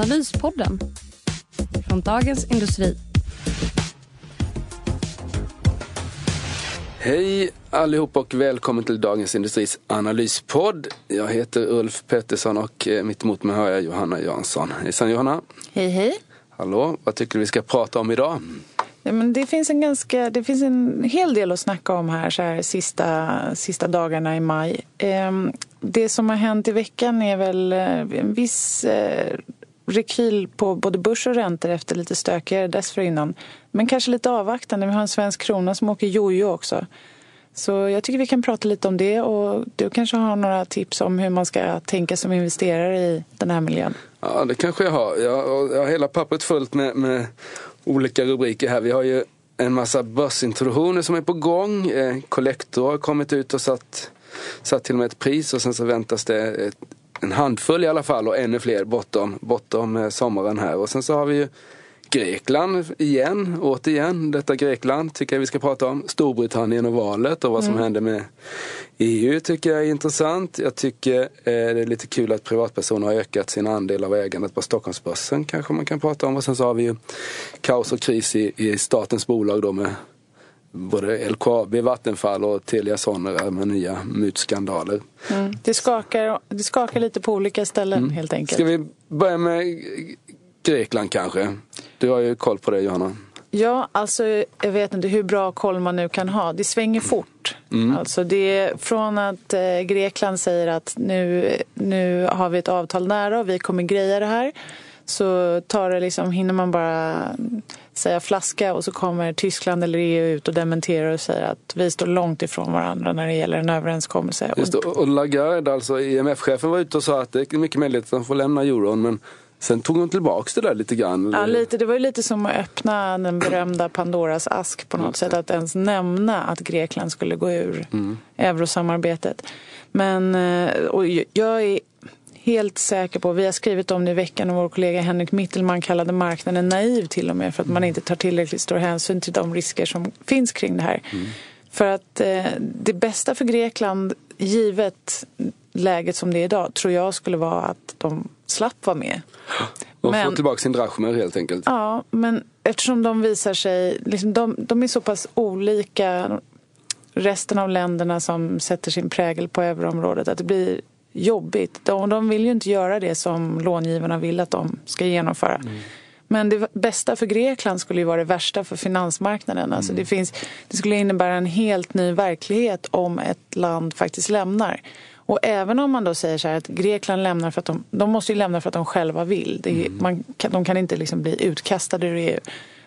Analyspodden från Dagens Industri. Hej allihop och välkommen till Dagens Industris analyspodd. Jag heter Ulf Pettersson och eh, mitt emot mig har jag Johanna Jansson. Hejsan Johanna! Hej hej! Hallå, vad tycker du vi ska prata om idag? Ja, men det, finns en ganska, det finns en hel del att snacka om här, så här sista, sista dagarna i maj. Ehm, det som har hänt i veckan är väl eh, en viss eh, rekyl på både börs och räntor efter lite stökigare dessförinnan. Men kanske lite avvaktande. Vi har en svensk krona som åker jojo också. Så jag tycker vi kan prata lite om det och du kanske har några tips om hur man ska tänka som investerare i den här miljön? Ja, det kanske jag har. Jag, jag har hela pappret fullt med, med olika rubriker här. Vi har ju en massa börsintroduktioner som är på gång. Eh, Collector har kommit ut och satt, satt till och med ett pris och sen så väntas det ett, en handfull i alla fall och ännu fler bortom, bortom eh, sommaren här. Och sen så har vi ju Grekland igen, återigen. Detta Grekland tycker jag vi ska prata om. Storbritannien och valet och vad som mm. händer med EU tycker jag är intressant. Jag tycker eh, det är lite kul att privatpersoner har ökat sin andel av ägandet på Stockholmsbörsen. Kanske man kan prata om. Och sen så har vi ju kaos och kris i, i statens bolag då med både LKAB, Vattenfall och Telia Sonera med nya mutskandaler. Mm. Det, skakar, det skakar lite på olika ställen mm. helt enkelt. Ska vi börja med Grekland kanske? Du har ju koll på det Johanna. Ja, alltså jag vet inte hur bra koll man nu kan ha. Det svänger fort. Mm. Alltså det är från att eh, Grekland säger att nu, nu har vi ett avtal nära och vi kommer greja det här. Så tar det liksom, hinner man bara säga flaska och så kommer Tyskland eller EU ut och dementerar och säger att vi står långt ifrån varandra när det gäller en överenskommelse. Just det, och Lagarde, alltså IMF-chefen var ute och sa att det är mycket möjligt att de får lämna euron men Sen tog hon tillbaks det där lite grann. Ja, lite. Det var ju lite som att öppna den berömda Pandoras ask på något mm. sätt. Att ens nämna att Grekland skulle gå ur mm. eurosamarbetet. Men eh, och jag är helt säker på, vi har skrivit om det i veckan och vår kollega Henrik Mittelman kallade marknaden naiv till och med för att man inte tar tillräckligt stor hänsyn till de risker som finns kring det här. Mm. För att eh, det bästa för Grekland, givet läget som det är idag, tror jag skulle vara att de slapp vara med. Och men, få tillbaka sin drachmer helt enkelt. Ja, men eftersom de visar sig, liksom, de, de är så pass olika resten av länderna som sätter sin prägel på euroområdet att det blir jobbigt. De, de vill ju inte göra det som långivarna vill att de ska genomföra. Mm. Men det bästa för Grekland skulle ju vara det värsta för finansmarknaden. Alltså det, finns, det skulle innebära en helt ny verklighet om ett land faktiskt lämnar. Och även om man då säger så att Grekland lämnar för att de, de måste ju lämna för att de själva vill. Det, mm. man, de kan inte liksom bli utkastade ur EU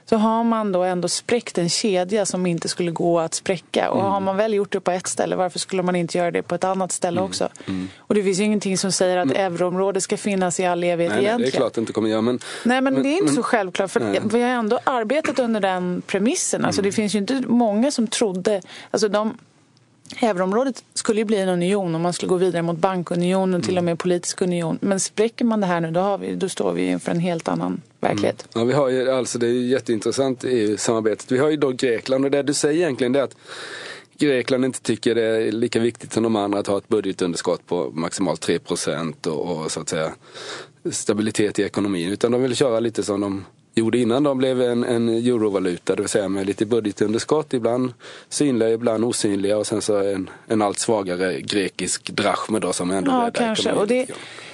så har man då ändå spräckt en kedja som inte skulle gå att spräcka. Och mm. har man väl gjort det på ett ställe, varför skulle man inte göra det på ett annat ställe mm. också? Mm. Och det finns ju ingenting som säger att men, euroområdet ska finnas i all evighet nej, egentligen. Nej, det är klart det inte kommer göra. Men, nej, men, men det är inte men, så självklart. För nej. vi har ändå arbetat under den premissen. Alltså, det mm. finns ju inte många som trodde... Alltså, de, Euroområdet skulle ju bli en union och man skulle gå vidare mot bankunionen och till och med politisk union. Men spräcker man det här nu då, har vi, då står vi inför en helt annan verklighet. Mm. Ja, vi har ju, alltså det är ju jätteintressant EU-samarbetet. Vi har ju då Grekland och det du säger egentligen det är att Grekland inte tycker det är lika viktigt som de andra att ha ett budgetunderskott på maximalt 3 och, och så att säga stabilitet i ekonomin. Utan de vill köra lite som de gjorde innan de blev en, en eurovaluta, det vill säga med lite budgetunderskott, ibland synliga, ibland osynliga och sen så en, en allt svagare grekisk drachme då som ändå ja, kanske. Och det,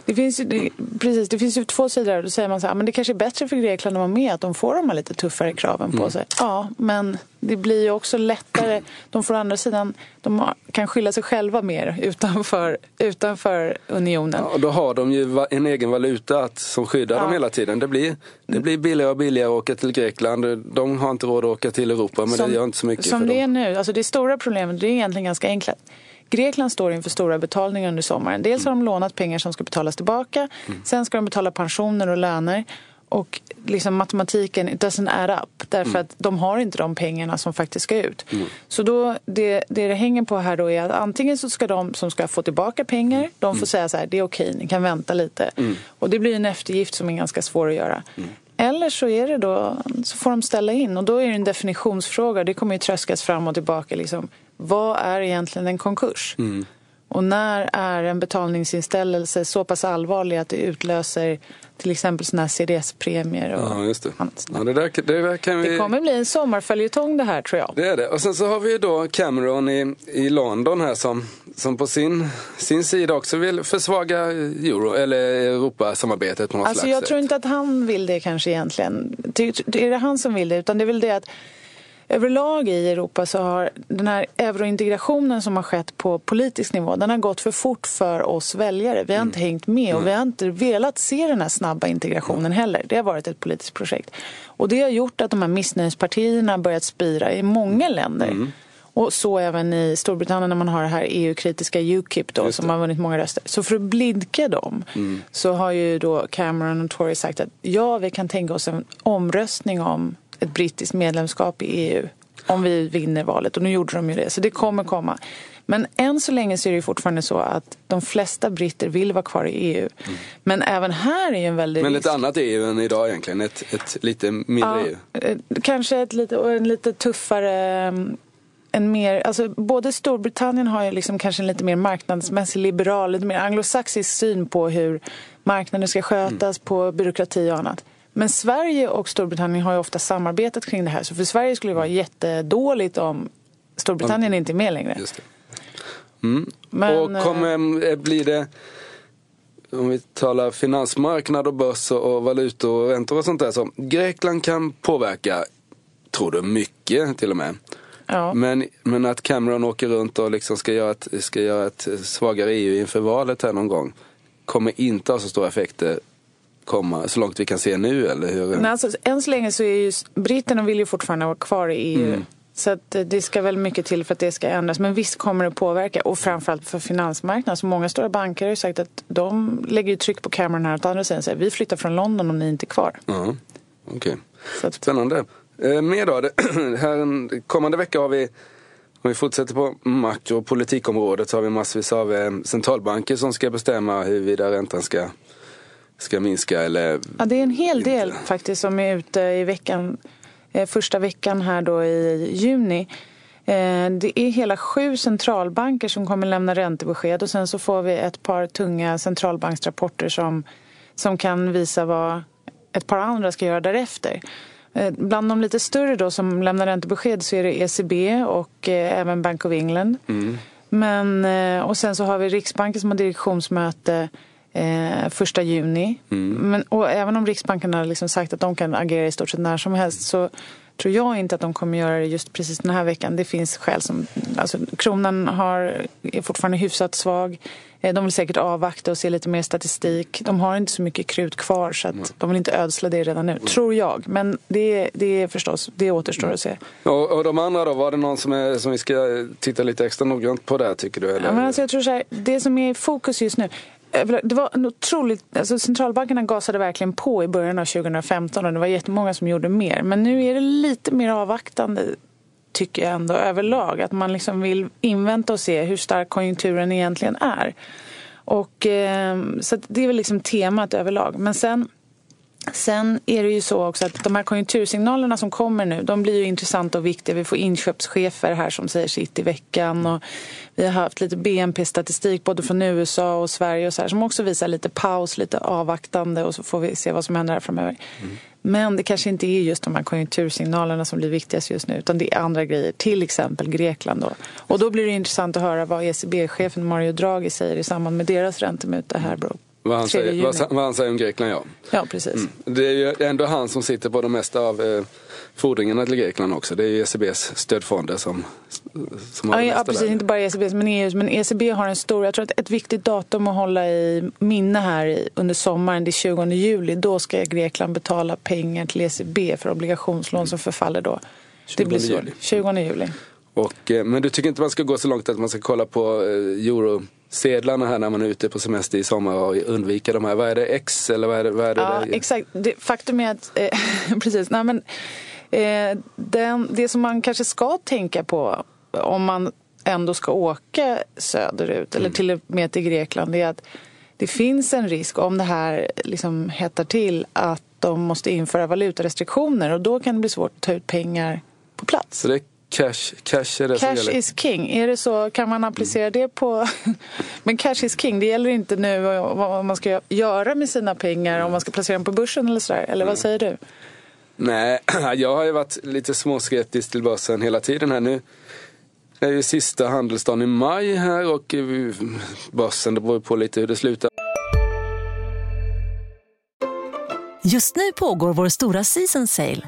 det finns ju, precis, det finns ju två sidor. Då säger man så här, men det kanske är bättre för Grekland att vara med, att de får de här lite tuffare kraven på mm. sig. Ja, men det blir ju också lättare. De får å andra sidan, de kan skylla sig själva mer utanför, utanför unionen. Ja, och då har de ju en egen valuta att, som skyddar ja. dem hela tiden. Det blir, det blir billigare och billigare att åka till Grekland. De har inte råd att åka till Europa, men som, det gör inte så mycket Som det dem. är nu, alltså det stora problemet det är egentligen ganska enkelt. Grekland står inför stora betalningar under sommaren. Dels har de lånat pengar som ska betalas tillbaka. Mm. Sen ska de betala pensioner och löner. Och liksom matematiken, it doesn't add up. Därför Mm. att de har inte de pengarna som faktiskt ska ut. Så då, det, det det hänger på här då är att antingen så ska de som ska få tillbaka pengar, de får säga så här, det är okej, ni kan vänta lite. Och det blir en eftergift som är ganska svår att göra. Eller så är det då, så får de ställa in och då är det en definitionsfråga. Det kommer ju tröskas fram och tillbaka. Liksom. Vad är egentligen en konkurs? Och när är en betalningsinställelse så pass allvarlig att det utlöser till exempel såna här CDS-premier och Ja, just det. annat. Ja, det, där, det där kan vi... Det kommer bli en sommarföljetong det här tror jag. Det är det. Och sen så har vi ju då Cameron i, i London här som, som på sin, sin sida också vill försvaga euro, eller Europasamarbetet på något Alltså slags jag sätt. tror inte att han vill det kanske egentligen. Det, det är det han som vill det, utan det är väl det att överlag i Europa så har den här eurointegrationen som har skett på politisk nivå, den har gått för fort för oss väljare. Vi har inte hängt med och vi har inte velat se den här snabba integrationen heller. Det har varit ett politiskt projekt. Och det har gjort att de här missnöjespartierna börjat spira i många länder. Och så även i Storbritannien när man har det här EU-kritiska Ukip då, som har vunnit många röster. Så för att blidka dem så har ju då Cameron och Tory sagt att ja, vi kan tänka oss en omröstning om ett brittiskt medlemskap i EU om vi vinner valet. Och nu gjorde de ju det, så det kommer komma. Men än så länge så är det fortfarande så att de flesta britter vill vara kvar i EU. Men även här är ju en väldigt Men risk. ett annat EU än idag egentligen. Ett, ett lite mindre EU. Eh, Kanske ett lite, och en lite tuffare... mm, En mer, alltså både Storbritannien har ju liksom kanske en lite mer marknadsmässig, liberal, lite mer anglosaxisk syn på hur marknaden ska skötas, på byråkrati och annat. Men Sverige och Storbritannien har ju ofta samarbetat kring det här. Så för Sverige skulle det vara jättedåligt om Storbritannien inte är med längre. Mm. Men, och kommer, eh, blir det, om vi talar finansmarknad och börs och och valutor och räntor och sånt där. Så Grekland kan påverka, tror du, mycket till och med. Ja. Men, men att Cameron åker runt och liksom ska, göra ett, ska göra ett svagare EU inför valet här någon gång kommer inte ha så stora effekter komma så långt vi kan se nu eller hur? Men alltså, än så länge så är ju britterna vill ju fortfarande vara kvar i EU. Så att eh, det ska väl mycket till för att det ska ändras. Men visst kommer det påverka. Och framförallt för finansmarknaden. Så många stora banker har ju sagt att de lägger ju tryck på Cameron här. Att andra sidan säger vi flyttar från London om ni inte är kvar. Ja, okej. Så att, Spännande. Eh, mer då? Det, här kommande vecka har vi, om vi fortsätter på makro och politikområdet så har vi massvis av eh, centralbanker som ska bestämma huruvida räntan ska, ska minska eller ja, det är en hel del Inte. faktiskt som är ute i veckan. Eh, första veckan här då i juni. Eh, Det är hela sju centralbanker som kommer lämna räntebesked och sen så får vi ett par tunga centralbanksrapporter som, som kan visa vad ett par andra ska göra därefter. Eh, Bland de lite större då som lämnar räntebesked så är det ECB och även Bank of England. Men, eh, och sen så har vi Riksbanken som har direktionsmöte eh, första juni. Men, och även om Riksbanken har liksom sagt att de kan agera i stort sett när som helst så tror jag inte att de kommer göra det just precis den här veckan. Det finns skäl som... Alltså, kronan har, är fortfarande hyfsat svag. Eh, De vill säkert avvakta och se lite mer statistik. De har inte så mycket krut kvar så att de vill inte ödsla det redan nu, tror jag. Men det, det är förstås, det återstår att se. och, och de andra då? Var det någon som, är, som vi ska titta lite extra noggrant på där tycker du? Eller? Ja, men alltså jag tror så här, det som är i fokus just nu Eh, det var en otroligt, alltså centralbankerna gasade verkligen på i början av 2015 och det var jättemånga som gjorde mer. Men nu är det lite mer avvaktande tycker jag ändå överlag. Att man liksom vill invänta och se hur stark konjunkturen egentligen är. Och, eh, så det är väl liksom temat överlag. Men sen Sen är det ju så också att de här konjunktursignalerna som kommer nu, de blir ju intressanta och viktiga. Vi får inköpschefer här som säger sitt i veckan och vi har haft lite BNP-statistik både från USA och Sverige och så här, som också visar lite paus, lite avvaktande och så får vi se vad som händer här framöver. Men det kanske inte är just de här konjunktursignalerna som blir viktigast just nu utan det är andra grejer, till exempel Grekland då. Och då blir det intressant att höra vad ECB-chefen Mario Draghi säger i samband med deras räntemöte här bro. Vad, han 3 säger, vad, vad han säger om Grekland, ja. Ja, precis. Det är ju ändå han som sitter på det mesta av eh, fordringarna till Grekland också. Det är ju ECBs stödfonder som, som har Ja, ja, precis. där. Inte bara ECB, men EU. Men ECB har en stor... Jag tror att ett viktigt datum att hålla i minne här under sommaren, det är 20 juli. Då ska Grekland betala pengar till ECB för obligationslån som förfaller då. Det 20 blir så. juli. 20 juli. Och, eh, men du tycker inte man ska gå så långt att man ska kolla på eh, eurosedlarna här när man är ute på semester i sommar och undvika de här. Vad är det, X eller vad är det? Vad är det Ja, där? exakt. Det, faktum är att, eh, precis, nej men, eh, den, det som man kanske ska tänka på om man ändå ska åka söderut eller till och med till Grekland är att det finns en risk om det här liksom hettar till att de måste införa valutarestriktioner och då kan det bli svårt att ta ut pengar på plats. Så det cash, cash är det som Cash gäller? is king. Är det så, kan man applicera det på... Men cash is king, det gäller inte nu vad man ska göra med sina pengar om man ska placera dem på börsen eller sådär. Eller vad säger du? Nej, jag har ju varit lite småskeptisk till börsen hela tiden här nu. Det är ju sista handelsdagen i maj här och eh, börsen, det beror ju på lite hur det slutar. Just nu pågår vår stora season sale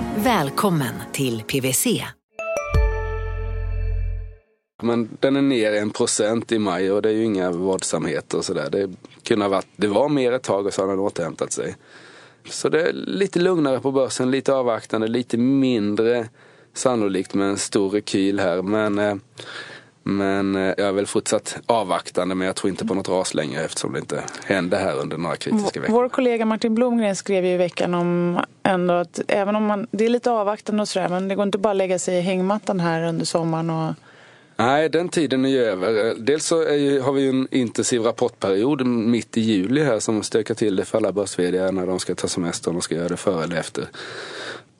Välkommen till PWC. Men den är ner en procent i maj och det är ju inga våldsamheter och sådär. Det, kunde ha varit, det var mer ett tag och så har den återhämtat sig. Så det är lite lugnare på börsen, lite avvaktande, lite mindre sannolikt med en stor rekyl här. Men, eh, men eh, jag är väl fortsatt avvaktande men jag tror inte på något ras längre eftersom det inte hände här under några kritiska veckor. Vår kollega Martin Blomgren skrev ju i veckan om ändå att även om man, det är lite avvaktande och sådär men det går inte bara att lägga sig i hängmattan här under sommaren och Nej, den tiden är ju över. Dels så ju, har vi ju en intensiv rapportperiod mitt i juli här som stökar till det för alla börs när de ska ta semester och de ska göra det före eller efter.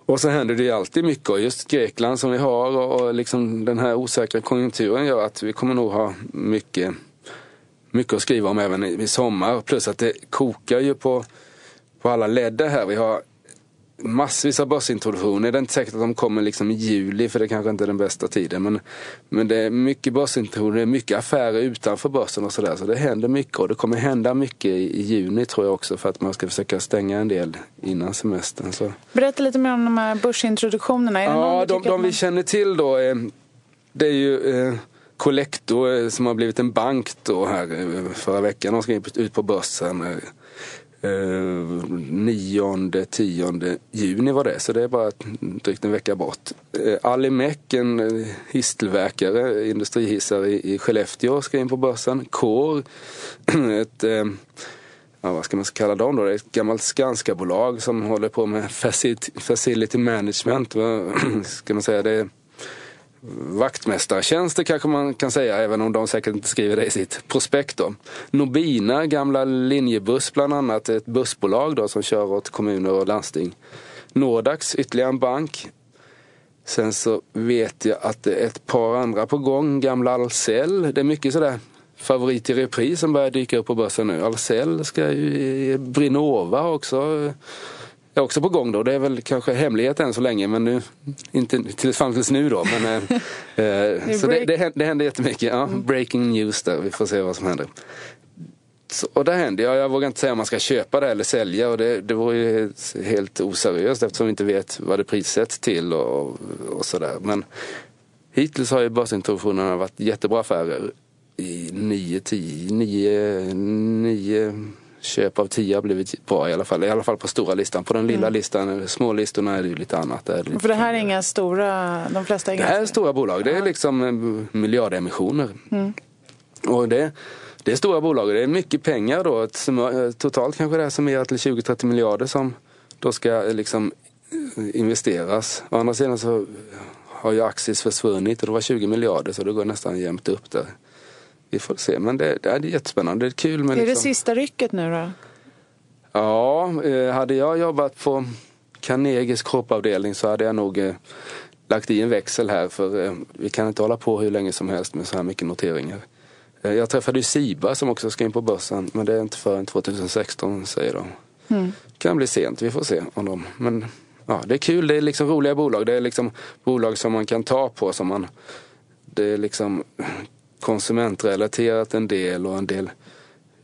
Och så händer det ju alltid mycket och just Grekland som vi har och, och liksom den här osäkra konjunkturen gör att vi kommer nog ha mycket, mycket att skriva om även i, i sommar. Plus att det kokar ju på, på alla ledder här. Vi har massvis av börsintroduktioner. Det är inte säkert att de kommer liksom i juli för det kanske inte är den bästa tiden. Men, men det är mycket börsintroduktioner, mycket affärer utanför börsen och sådär. Så det händer mycket och det kommer hända mycket i, i, juni tror jag också för att man ska försöka stänga en del innan semestern. Så. Berätta lite mer om de här börsintroduktionerna. Är ja, de, de man... vi känner till då är, det är ju eh, Collector som har blivit en bank då här förra veckan. De ska ut på börsen. Eh, 9 10 juni var det, så det är bara drygt en vecka bort. Eh, Alimek, en eh, hisstillverkare, industrihissar i, i Skellefteå, ska in på börsen. Core, ett eh, ja, vad ska man kalla dem då? Det är ett gammalt Skanska-bolag som håller på med facility management. ska man säga det? Vaktmästartjänster kanske man kan säga, även om de säkert inte skriver det i sitt prospekt. Då. Nobina, gamla linjebuss bland annat, ett bussbolag då, som kör åt kommuner och landsting. Nordax, ytterligare en bank. Sen så vet jag att det är ett par andra på gång, gamla Ahlsell. Det är mycket sådär favorit i repris som börjar dyka upp på börsen nu. Ahlsell ska ju, Brinova också är också på gång då. Det är väl kanske hemlighet än så länge, men nu, inte till, fram tills nu då. Men, eh, eh så det, det, händer, det händer jättemycket. Ja, mm. breaking news där, vi får se vad som händer. Så, och det händer, jag, jag vågar inte säga om man ska köpa det eller sälja och det, det vore ju helt oseriöst eftersom vi inte vet vad det prissätts till och, och sådär. Men hittills har ju börsintroduktionerna varit jättebra affärer i 9, 10, 9, 9 köp av tio har blivit bra i alla fall. I alla fall på stora listan. På den lilla mm. listan, små listorna är det ju lite annat. Det lite För det här är inga stora, de flesta är Det här är stora bolag. Det är liksom eh, miljardemissioner. Mm. Och det, det är stora bolag. Det är mycket pengar då. Eh, totalt kanske det är summerat till 20-30 miljarder som då ska eh, liksom investeras. Å andra sidan så har ju Axis försvunnit och det var 20 miljarder så det går nästan jämnt upp där vi får se. Men det, det är jättespännande. Det är kul. Med är liksom... det sista rycket nu då? Ja, eh, hade jag jobbat på Carnegies kroppavdelning så hade jag nog eh, lagt i en växel här för eh, vi kan inte hålla på hur länge som helst med så här mycket noteringar. Jag träffade ju Siba som också ska in på börsen men det är inte förrän 2016 säger de. Mm. kan bli sent, vi får se om de. Men ja, det är kul, det är liksom roliga bolag. Det är liksom bolag som man kan ta på som man det är liksom konsumentrelaterat en del och en del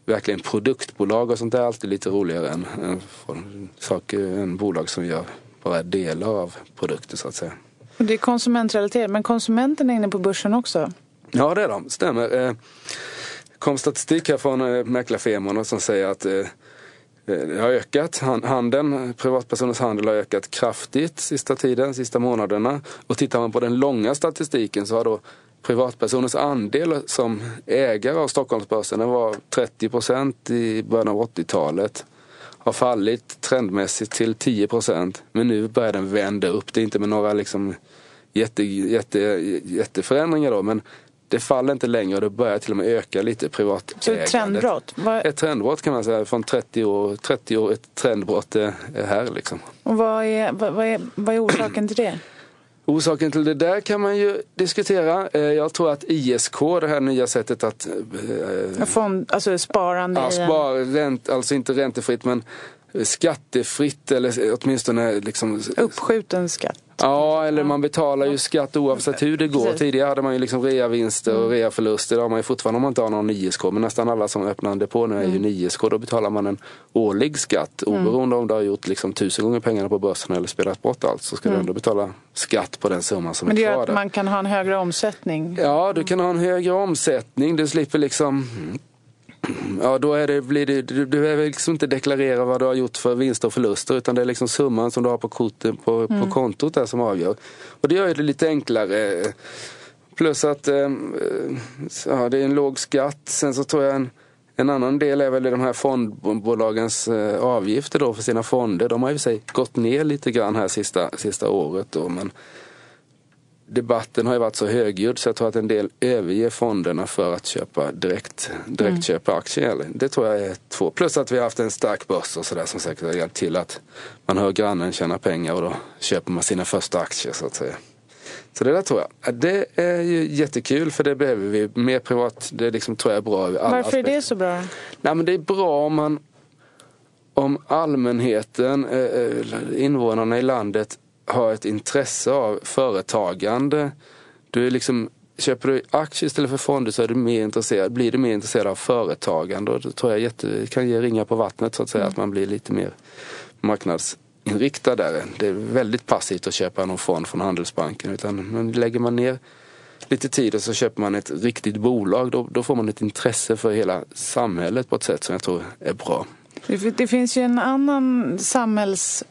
verkligen produktbolag och sånt är alltid lite roligare än, än saker, en bolag som gör bara delar av produkter så att säga. Det är konsumentrelaterat, men konsumenterna är inne på börsen också? Ja, det är de. Stämmer. Det eh, kom statistik här från eh, mäklarfirmorna som säger att eh, det har ökat. Handeln, privatpersoners handel har ökat kraftigt sista tiden, sista månaderna. Och tittar man på den långa statistiken så har då privatpersoners andel som ägare av Stockholmsbörsen, den var 30 procent i början av 80-talet. Har fallit trendmässigt till 10 procent. Men nu börjar den vända upp. Det är inte med några liksom jätte, jätte, jätteförändringar då, men det faller inte längre och det börjar till och med öka lite privatägandet. Så ett trendbrott? Vad... Ett trendbrott kan man säga, från 30 år, 30 år ett trendbrott är här liksom. Och vad är, vad är, vad är orsaken till det? Orsaken till det där kan man ju diskutera. Eh, jag tror att ISK, det här nya sättet att... Eh, Fond, alltså sparande ja, spar, ränt, Alltså inte räntefritt men skattefritt eller åtminstone liksom... Uppskjuten skatt. Ja, eller man betalar ju skatt oavsett hur det går. Precis. Tidigare hade man ju liksom reavinster och mm. reaförluster. Det har man ju fortfarande om man inte har någon ISK. Men nästan alla som öppnar en depå nu är ju mm. ISK. Då betalar man en årlig skatt. Mm. Oberoende om du har gjort liksom tusen gånger pengarna på börsen eller spelat bort allt så ska du ändå betala skatt på den summan som är kvar. Men det gör att man kan ha en högre omsättning? Ja, du kan ha en högre omsättning. Du slipper liksom Ja, då är det, blir det, du behöver liksom inte deklarera vad du har gjort för vinster och förluster utan det är liksom summan som du har på, korten, på, mm. på kontot där som avgör. Och det gör det lite enklare. Plus att eh, ja, det är en låg skatt. Sen så tror jag en, en annan del är väl de här fondbolagens eh, avgifter då för sina fonder. De har ju sig gått ner lite grann här sista, sista året. Då, men debatten har ju varit så högljudd så jag tror att en del överger fonderna för att köpa direkt, direkt mm. köpa aktier. Det tror jag är två. Plus att vi har haft en stark börs och sådär som säkert har hjälpt till att man hör grannen tjäna pengar och då köper man sina första aktier så att säga. Så det där tror jag. Det är ju jättekul för det behöver vi. Mer privat, det liksom, tror jag är bra. Varför aspekter. är det så bra? Nej, men det är bra om man om allmänheten, eh, eh, invånarna i landet har ett intresse av företagande. Du är liksom, köper du aktier istället för fonder så är du mer intresserad, blir du mer intresserad av företagande. Och det tror jag jätte, kan ge ringa på vattnet så att säga, mm. att man blir lite mer marknadsinriktad där. Det är väldigt passivt att köpa någon fond från Handelsbanken. Utan men lägger man ner lite tid och så köper man ett riktigt bolag då, då får man ett intresse för hela samhället på ett sätt som jag tror är bra. Det finns ju en annan samhälls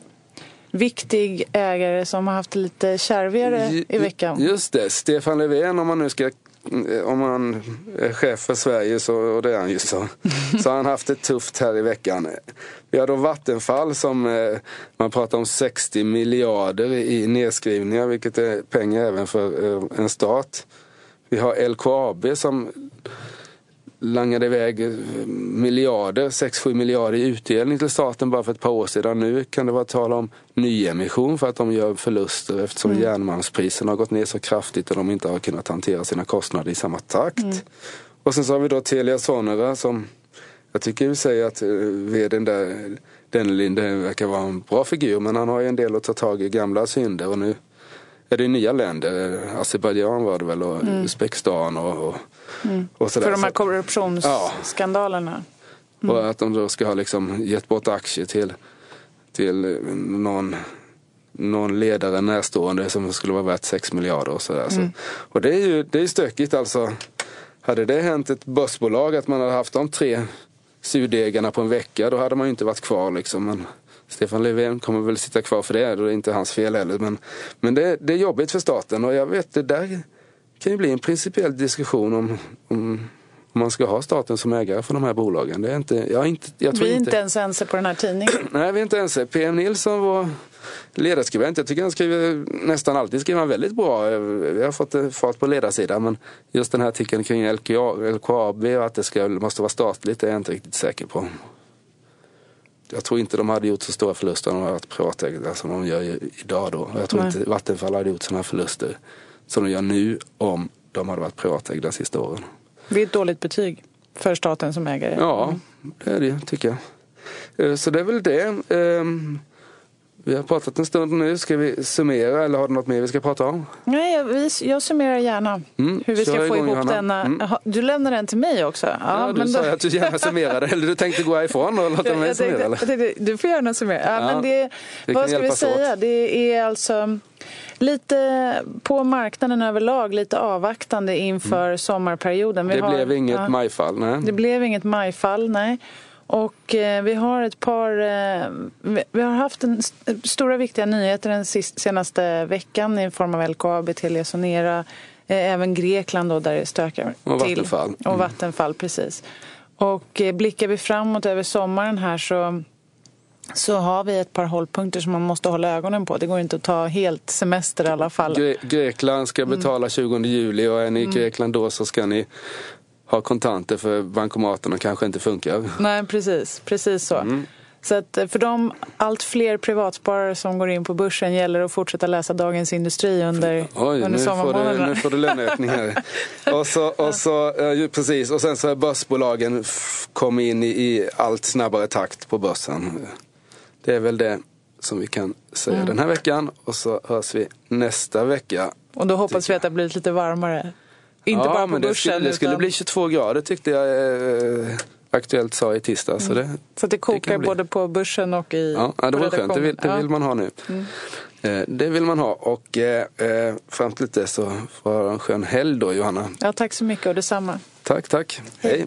viktig ägare som har haft lite kärvigare i veckan. Just det, Stefan Löfven om man nu ska om han är chef för Sverige, så, och det är han ju så, så har han haft det tufft här i veckan. Vi har då Vattenfall som eh, man pratar om 60 miljarder i nedskrivningar, vilket är pengar även för eh, en stat. Vi har LKAB som langade iväg miljarder, 6-7 miljarder i utdelning till staten bara för ett par år sedan. Nu kan det vara tal om nyemission för att de gör förluster eftersom mm. järnmalmspriserna har gått ner så kraftigt och de inte har kunnat hantera sina kostnader i samma takt. Mm. Och sen så har vi då Telia Sonera som jag tycker i sig att eh, vdn där, Dennelinde verkar vara en bra figur men han har ju en del att ta tag i gamla synder och nu är det nya länder. Azerbajdzjan var det väl och mm. Uzbekistan och, och, mm. och sådär. För de här korruptionsskandalerna. Mm. Och att de då ska ha liksom gett bort aktier till, till någon, någon ledare närstående som skulle vara värt 6 miljarder och sådär. Så, mm. och det är ju det är stökigt alltså. Hade det hänt ett börsbolag att man hade haft de tre surdegarna på en vecka då hade man ju inte varit kvar liksom. Men, Stefan Löfven kommer väl sitta kvar för det, det är inte hans fel heller. Men, men det, det är jobbigt för staten och jag vet det där kan ju bli en principiell diskussion om, om om man ska ha staten som ägare för de här bolagen. Det är inte, jag inte, jag tror vi är inte, inte ens ense på den här tidningen. Nej, vi är inte ense. PM Nilsson var ledarskribent. Jag tycker han skriver nästan alltid skriver han väldigt bra. Vi har fått fart på ledarsidan men just den här artikeln kring LKAB och att det ska, måste vara statligt är jag inte riktigt säker på jag tror inte de hade gjort så stora förluster om de hade varit privatägda som de gör idag då. Jag tror Nej. inte Vattenfall hade gjort sådana förluster som de gör nu om de hade varit privatägda de sista åren. Det är ett dåligt betyg för staten som ägare. Ja, det är det tycker jag. Eh, så det är väl det. Ehm, Vi har pratat en stund nu. Ska vi summera eller har du något mer vi ska prata om? Nej, jag, vi, jag summerar gärna Mm, hur vi ska få igång, ihop Johanna. denna... Mm. Du lämnar den till mig också? Ja, du men sa då- att du gärna summerade. Eller du tänkte gå härifrån och låta mig summera? tänkte, Eller? jag tänkte, du får gärna summera. Ja, Ja, men det, vad ska vi säga? åt. Det är alltså lite på marknaden överlag lite avvaktande inför sommarperioden. Vi Mm. Det har- blev inget ja. majfall, nej. Det blev inget majfall, nej. Och eh, vi har ett par... Eh, vi, vi har haft en, st- stora viktiga nyheter den sist, senaste veckan i form av LKAB, Telia Sonera, eh, även Grekland då, där det stökar Och till. Vattenfall. Och Mm. Vattenfall, precis. Och eh, blickar vi framåt över sommaren här så så har vi ett par hållpunkter som man måste hålla ögonen på. Det går inte att ta helt semester i alla fall. Gre- Grekland ska Mm. betala 20 juli och är ni i Grekland då så ska ni ha kontanter för bankomaterna kanske inte funkar. Nej, precis. Precis så. Mm. Så att eh, för de allt fler privatsparare som går in på börsen gäller att fortsätta läsa Dagens Industri under, Oj, under nu får, du, sommarmånaderna. nu får du löneökning här. och så, och så, ju, precis, och sen så har börsbolagen kommit in i, i allt snabbare takt på börsen. Det är väl det som vi kan säga Mm. den här veckan och så hörs vi nästa vecka. Och då hoppas vi att det har blivit lite varmare. Inte ja, bara på men det börsen. skulle, det skulle utan, bli 22 grader tyckte jag eh, Aktuellt sa i tisdag. Så det, Så att det kokar bli. både på börsen och i Ja, ja, det var skönt. Det vill, det vill man ha nu. Eh, Det vill man ha. Och eh, eh, fram till dess så får du ha en skön helg då, Johanna. Ja, tack så mycket och detsamma. Tack, tack. Hej.